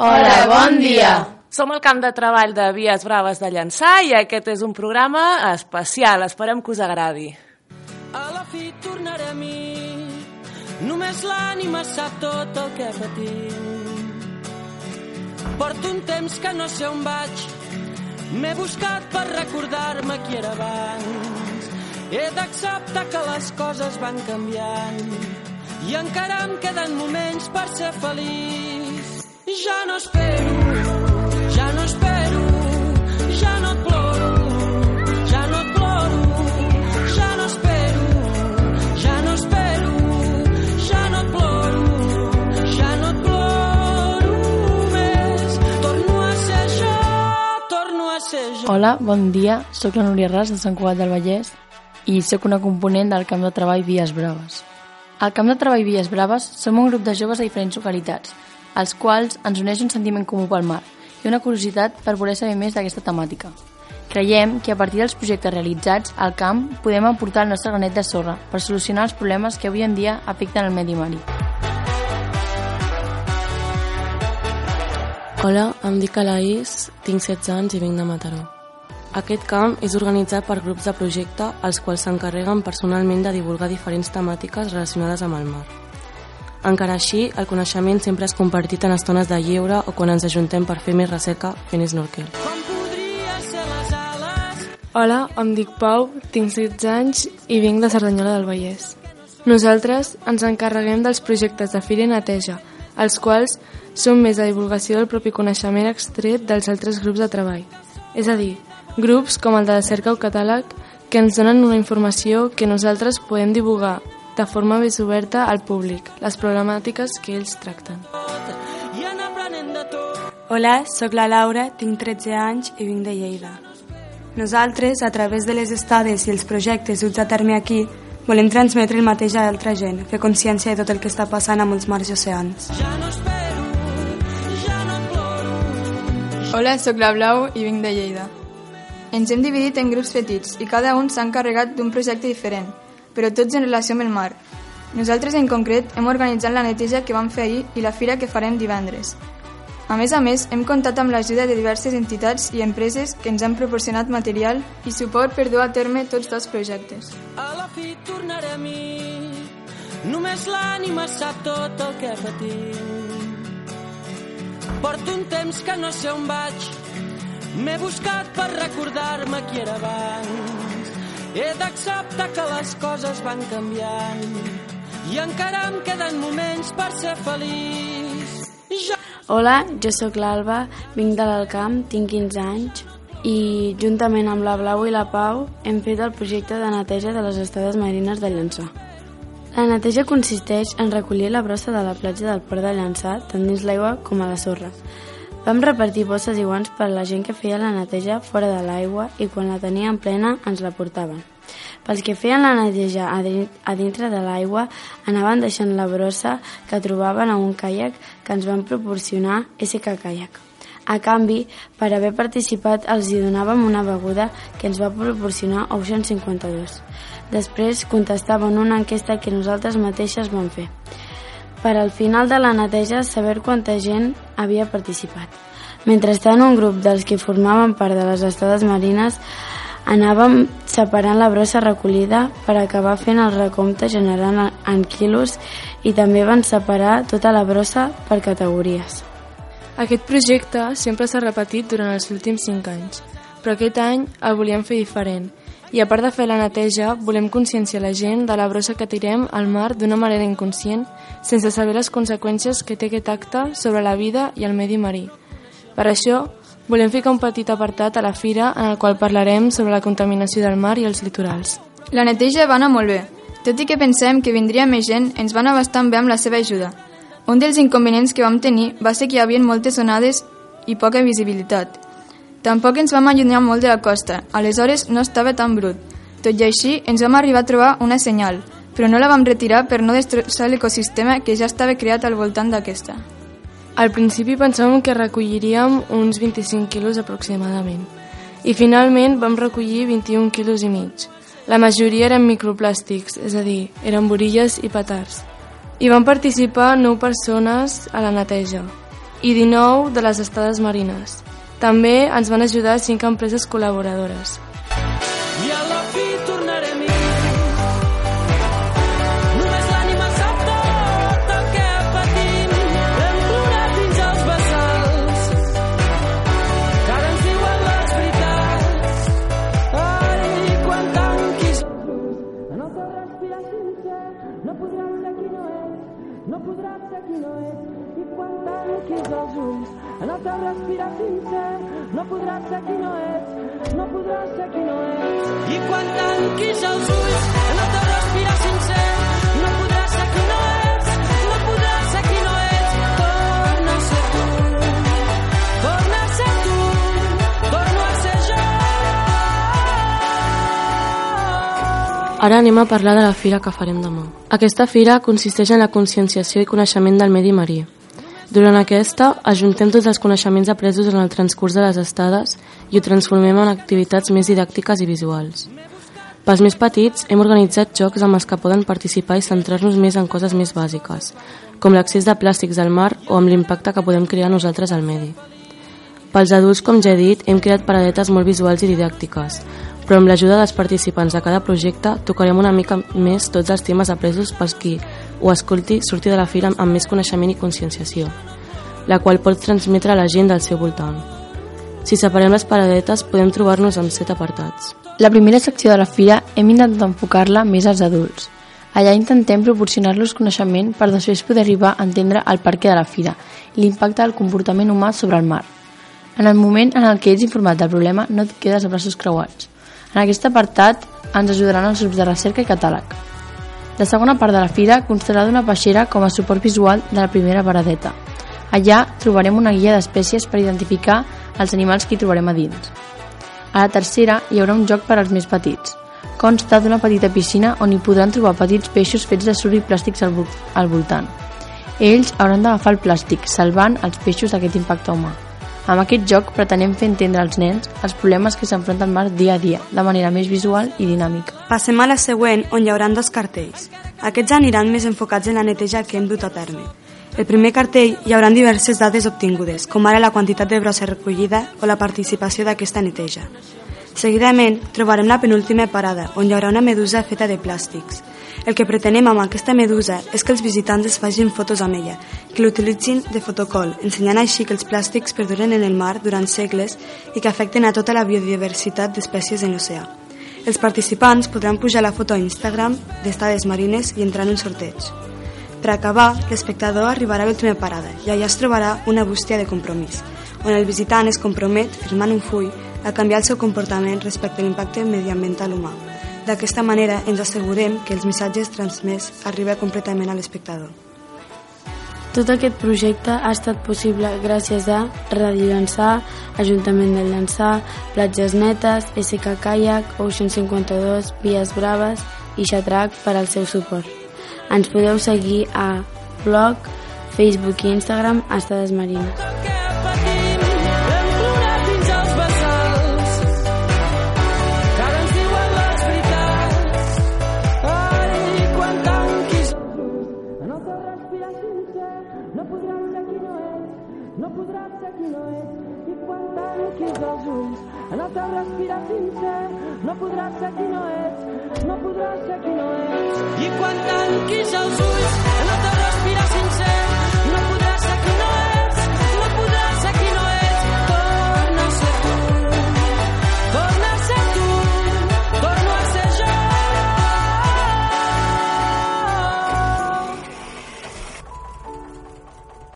Hola, bon dia! Som al camp de treball de Vies Braves de Llançà i aquest és un programa especial. Esperem que us agradi. A la fi tornaré a mi, només l'ànima sap tot el que patim. Porto un temps que no sé on vaig, m'he buscat per recordar-me qui era abans. He d'acceptar que les coses van canviant i encara em queden moments per ser feliç. Ja no espero, ja no espero, ja no et ploro, ja no et ploro, ja no espero, ja no espero, ja no et ploro, ja no et ploro més. Torno a ser jo, torno a ser jo. Hola, bon dia. Soc la Núria Ras de Sant Cugat del Vallès i sóc una component del camp de treball Vies Braves. Al camp de treball Vies Braves som un grup de joves de diferents localitats, als quals ens uneix un sentiment comú pel mar i una curiositat per voler saber més d'aquesta temàtica. Creiem que a partir dels projectes realitzats al camp podem aportar el nostre granet de sorra per solucionar els problemes que avui en dia afecten el medi marí. Hola, em dic Alaís, tinc 16 anys i vinc de Mataró. Aquest camp és organitzat per grups de projecte els quals s'encarreguen personalment de divulgar diferents temàtiques relacionades amb el mar. Encara així, el coneixement sempre és compartit en estones de lleure o quan ens ajuntem per fer més recerca fent snorkel. Hola, em dic Pau, tinc 16 anys i vinc de Cerdanyola del Vallès. Nosaltres ens encarreguem dels projectes de Fira i Neteja, els quals són més de divulgació del propi coneixement extret dels altres grups de treball. És a dir, grups com el de Cerca o Catàleg que ens donen una informació que nosaltres podem divulgar de forma més oberta al públic, les problemàtiques que ells tracten. Hola, sóc la Laura, tinc 13 anys i vinc de Lleida. Nosaltres, a través de les estades i els projectes duts a terme aquí, volem transmetre el mateix a altra gent, fer consciència de tot el que està passant amb els mars i oceans. Ja no espero, ja no et ploro. Hola, sóc la Blau i vinc de Lleida. Ens hem dividit en grups petits i cada un s'ha encarregat d'un projecte diferent, però tots en relació amb el mar. Nosaltres en concret hem organitzat la neteja que vam fer ahir i la fira que farem divendres. A més a més, hem comptat amb l'ajuda de diverses entitats i empreses que ens han proporcionat material i suport per dur a terme tots dos projectes. A la fi tornaré a mi, només l'ànima sap tot el que patim. Porto un temps que no sé on vaig, m'he buscat per recordar-me qui era abans. He d'acceptar que les coses van canviant i encara em queden moments per ser feliç. Jo Hola, jo sóc l'Alba, vinc de l'Alcamp, tinc 15 anys i juntament amb la Blau i la Pau hem fet el projecte de neteja de les estades marines de Llançà. La neteja consisteix en recollir la brossa de la platja del port de Llançà tant dins l'aigua com a la sorra. Vam repartir bosses i guants per a la gent que feia la neteja fora de l'aigua i quan la tenien plena ens la portaven. Pels que feien la neteja a, din a dintre de l'aigua anaven deixant la brossa que trobaven a un caiac que ens van proporcionar SK Kayak. A canvi, per haver participat, els hi donàvem una beguda que ens va proporcionar Ocean 52. Després contestaven una enquesta que nosaltres mateixes vam fer. Per al final de la neteja, saber quanta gent havia participat. Mentrestant, un grup dels que formaven part de les estades marines anàvem separant la brossa recollida per acabar fent el recompte generant en quilos i també van separar tota la brossa per categories. Aquest projecte sempre s'ha repetit durant els últims 5 anys, però aquest any el volíem fer diferent. I a part de fer la neteja, volem conscienciar la gent de la brossa que tirem al mar d'una manera inconscient, sense saber les conseqüències que té aquest acte sobre la vida i el medi marí. Per això, volem ficar un petit apartat a la fira en el qual parlarem sobre la contaminació del mar i els litorals. La neteja va anar molt bé. Tot i que pensem que vindria més gent, ens van bastant bé amb la seva ajuda. Un dels inconvenients que vam tenir va ser que hi havia moltes onades i poca visibilitat. Tampoc ens vam allunyar molt de la costa, aleshores no estava tan brut. Tot i així, ens vam arribar a trobar una senyal, però no la vam retirar per no destrossar l'ecosistema que ja estava creat al voltant d'aquesta. Al principi pensàvem que recolliríem uns 25 quilos aproximadament i finalment vam recollir 21 quilos i mig. La majoria eren microplàstics, és a dir, eren borilles i petards. I van participar 9 persones a la neteja. i 19 de les estades marines. També ens van ajudar 5 empreses col·laboradores. Tanquis els ulls, en el teu respirar sincer, no podràs ser qui no ets, no podràs ser qui no ets. I quan tanquis els ulls, en el teu respirar sincer, no podràs ser qui no ets, no podràs ser qui no ets. Torna a ser tu, torna a ser tu, torna a ser jo. Ara anem a parlar de la fira que farem demà. Aquesta fira consisteix en la conscienciació i coneixement del medi marí. Durant aquesta, ajuntem tots els coneixements apresos en el transcurs de les estades i ho transformem en activitats més didàctiques i visuals. Pels més petits, hem organitzat jocs amb els que poden participar i centrar-nos més en coses més bàsiques, com l'accés de plàstics al mar o amb l'impacte que podem crear nosaltres al medi. Pels adults, com ja he dit, hem creat paradetes molt visuals i didàctiques, però amb l'ajuda dels participants de cada projecte tocarem una mica més tots els temes apresos pels qui ho escolti sortir de la fira amb més coneixement i conscienciació, la qual pot transmetre a la gent del seu voltant. Si separem les paradetes, podem trobar-nos amb set apartats. La primera secció de la fira hem intentat enfocar-la més als adults. Allà intentem proporcionar-los coneixement per després poder arribar a entendre el perquè de la fira i l'impacte del comportament humà sobre el mar. En el moment en el que ets informat del problema, no et quedes a braços creuats. En aquest apartat ens ajudaran els grups de recerca i catàleg. La segona part de la fira constarà d'una peixera com a suport visual de la primera paradeta. Allà trobarem una guia d'espècies per identificar els animals que hi trobarem a dins. A la tercera hi haurà un joc per als més petits. Consta d'una petita piscina on hi podran trobar petits peixos fets de suro i plàstics al, al voltant. Ells hauran d'agafar el plàstic, salvant els peixos d'aquest impacte humà. Amb aquest joc pretenem fer entendre als nens els problemes que s'enfronta al mar dia a dia, de manera més visual i dinàmica. Passem a la següent, on hi haurà dos cartells. Aquests aniran més enfocats en la neteja que hem dut a terme. El primer cartell hi haurà diverses dades obtingudes, com ara la quantitat de brossa recollida o la participació d'aquesta neteja. Seguidament, trobarem la penúltima parada, on hi haurà una medusa feta de plàstics. El que pretenem amb aquesta medusa és que els visitants es facin fotos amb ella, que l'utilitzin de fotocol, ensenyant així que els plàstics perduren en el mar durant segles i que afecten a tota la biodiversitat d'espècies en l'oceà. Els participants podran pujar la foto a Instagram d'estades marines i entrar en un sorteig. Per acabar, l'espectador arribarà a l'última parada i allà es trobarà una bústia de compromís, on el visitant es compromet, firmant un full, a canviar el seu comportament respecte a l'impacte mediambiental humà. D'aquesta manera ens assegurem que els missatges transmès arriben completament a l'espectador. Tot aquest projecte ha estat possible gràcies a Ràdio Llançà, Ajuntament del Llançà, Platges Netes, SK Kayak, Ocean 52, Vies Braves i Xatrac per al seu suport. Ens podeu seguir a blog, Facebook i Instagram Estades Marines. Respirar sincer, no podràs ser qui no ets, no podràs ser qui no ets. I quan tanquis els ulls,